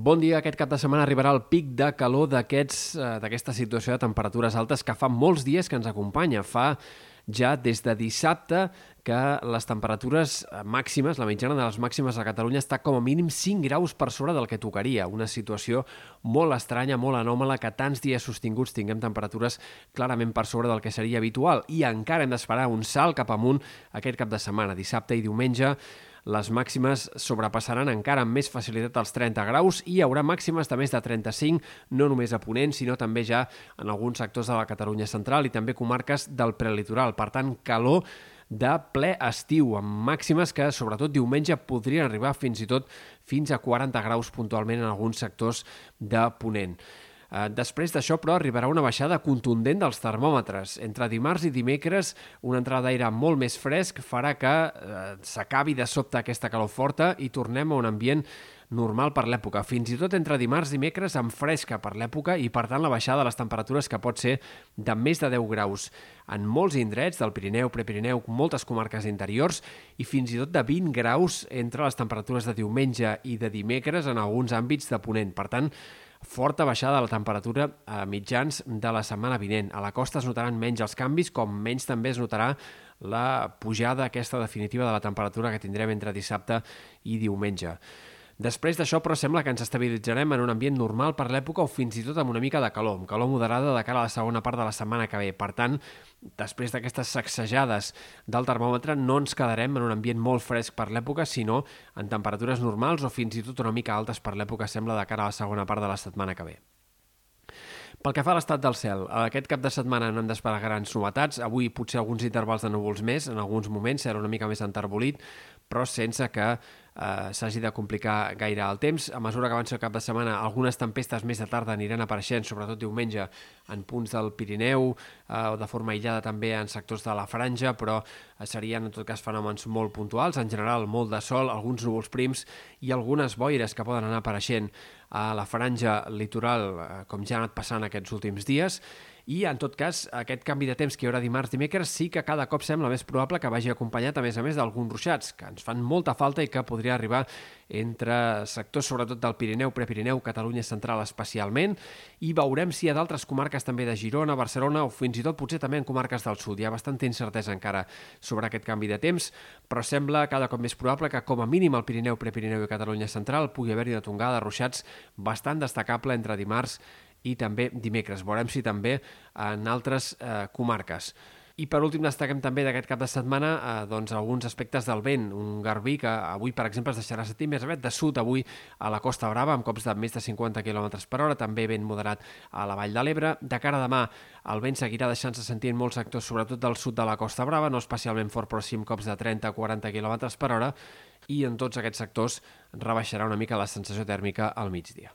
Bon dia. Aquest cap de setmana arribarà el pic de calor d'aquesta eh, situació de temperatures altes que fa molts dies que ens acompanya. Fa ja des de dissabte que les temperatures eh, màximes, la mitjana de les màximes a Catalunya està com a mínim 5 graus per sobre del que tocaria. Una situació molt estranya, molt anòmala, que tants dies sostinguts tinguem temperatures clarament per sobre del que seria habitual. I encara hem d'esperar un salt cap amunt aquest cap de setmana, dissabte i diumenge les màximes sobrepassaran encara amb més facilitat els 30 graus i hi haurà màximes de més de 35, no només a Ponent, sinó també ja en alguns sectors de la Catalunya central i també comarques del prelitoral. Per tant, calor de ple estiu, amb màximes que, sobretot diumenge, podrien arribar fins i tot fins a 40 graus puntualment en alguns sectors de Ponent. Eh, després d'això, però, arribarà una baixada contundent dels termòmetres. Entre dimarts i dimecres, una entrada d'aire molt més fresc farà que eh, s'acabi de sobte aquesta calor forta i tornem a un ambient normal per l'època. Fins i tot entre dimarts i dimecres amb fresca per l'època i, per tant, la baixada de les temperatures que pot ser de més de 10 graus en molts indrets del Pirineu, Prepirineu, moltes comarques interiors i fins i tot de 20 graus entre les temperatures de diumenge i de dimecres en alguns àmbits de Ponent. Per tant, forta baixada de la temperatura a mitjans de la setmana vinent. A la costa es notaran menys els canvis, com menys també es notarà la pujada aquesta definitiva de la temperatura que tindrem entre dissabte i diumenge. Després d'això, però, sembla que ens estabilitzarem en un ambient normal per l'època o fins i tot amb una mica de calor, amb calor moderada de cara a la segona part de la setmana que ve. Per tant, després d'aquestes sacsejades del termòmetre, no ens quedarem en un ambient molt fresc per l'època, sinó en temperatures normals o fins i tot una mica altes per l'època, sembla, de cara a la segona part de la setmana que ve. Pel que fa a l'estat del cel, aquest cap de setmana no hem d'esperar grans novetats. Avui potser alguns intervals de núvols més, en alguns moments serà una mica més enterbolit, però sense que eh, s'hagi de complicar gaire el temps. A mesura que avança el cap de setmana, algunes tempestes més de tarda aniran apareixent, sobretot diumenge, en punts del Pirineu eh, o de forma aïllada també en sectors de la Franja, però eh, serien en tot cas fenòmens molt puntuals. En general, molt de sol, alguns núvols prims i algunes boires que poden anar apareixent a la franja litoral, eh, com ja ha anat passant aquests últims dies, i, en tot cas, aquest canvi de temps que hi haurà dimarts, dimecres, sí que cada cop sembla més probable que vagi acompanyat, a més a més, d'alguns ruixats, que ens fan molta falta i que podria arribar entre sectors, sobretot del Pirineu, Prepirineu, Catalunya Central especialment, i veurem si ha d'altres comarques també de Girona, Barcelona o fins i tot potser també en comarques del sud. Hi ha bastanta incertesa encara sobre aquest canvi de temps, però sembla cada cop més probable que com a mínim al Pirineu, Prepirineu i Catalunya Central pugui haver-hi una tongada de ruixats bastant destacable entre dimarts i també dimecres. Veurem si també en altres eh, comarques. I per últim destaquem també d'aquest cap de setmana eh, doncs, alguns aspectes del vent. Un garbí que avui, per exemple, es deixarà sentir més aviat de sud avui a la Costa Brava amb cops de més de 50 km per hora, també vent moderat a la Vall de l'Ebre. De cara a demà el vent seguirà deixant-se sentir en molts sectors, sobretot del sud de la Costa Brava, no especialment fort, però sí amb cops de 30-40 km per hora i en tots aquests sectors rebaixarà una mica la sensació tèrmica al migdia.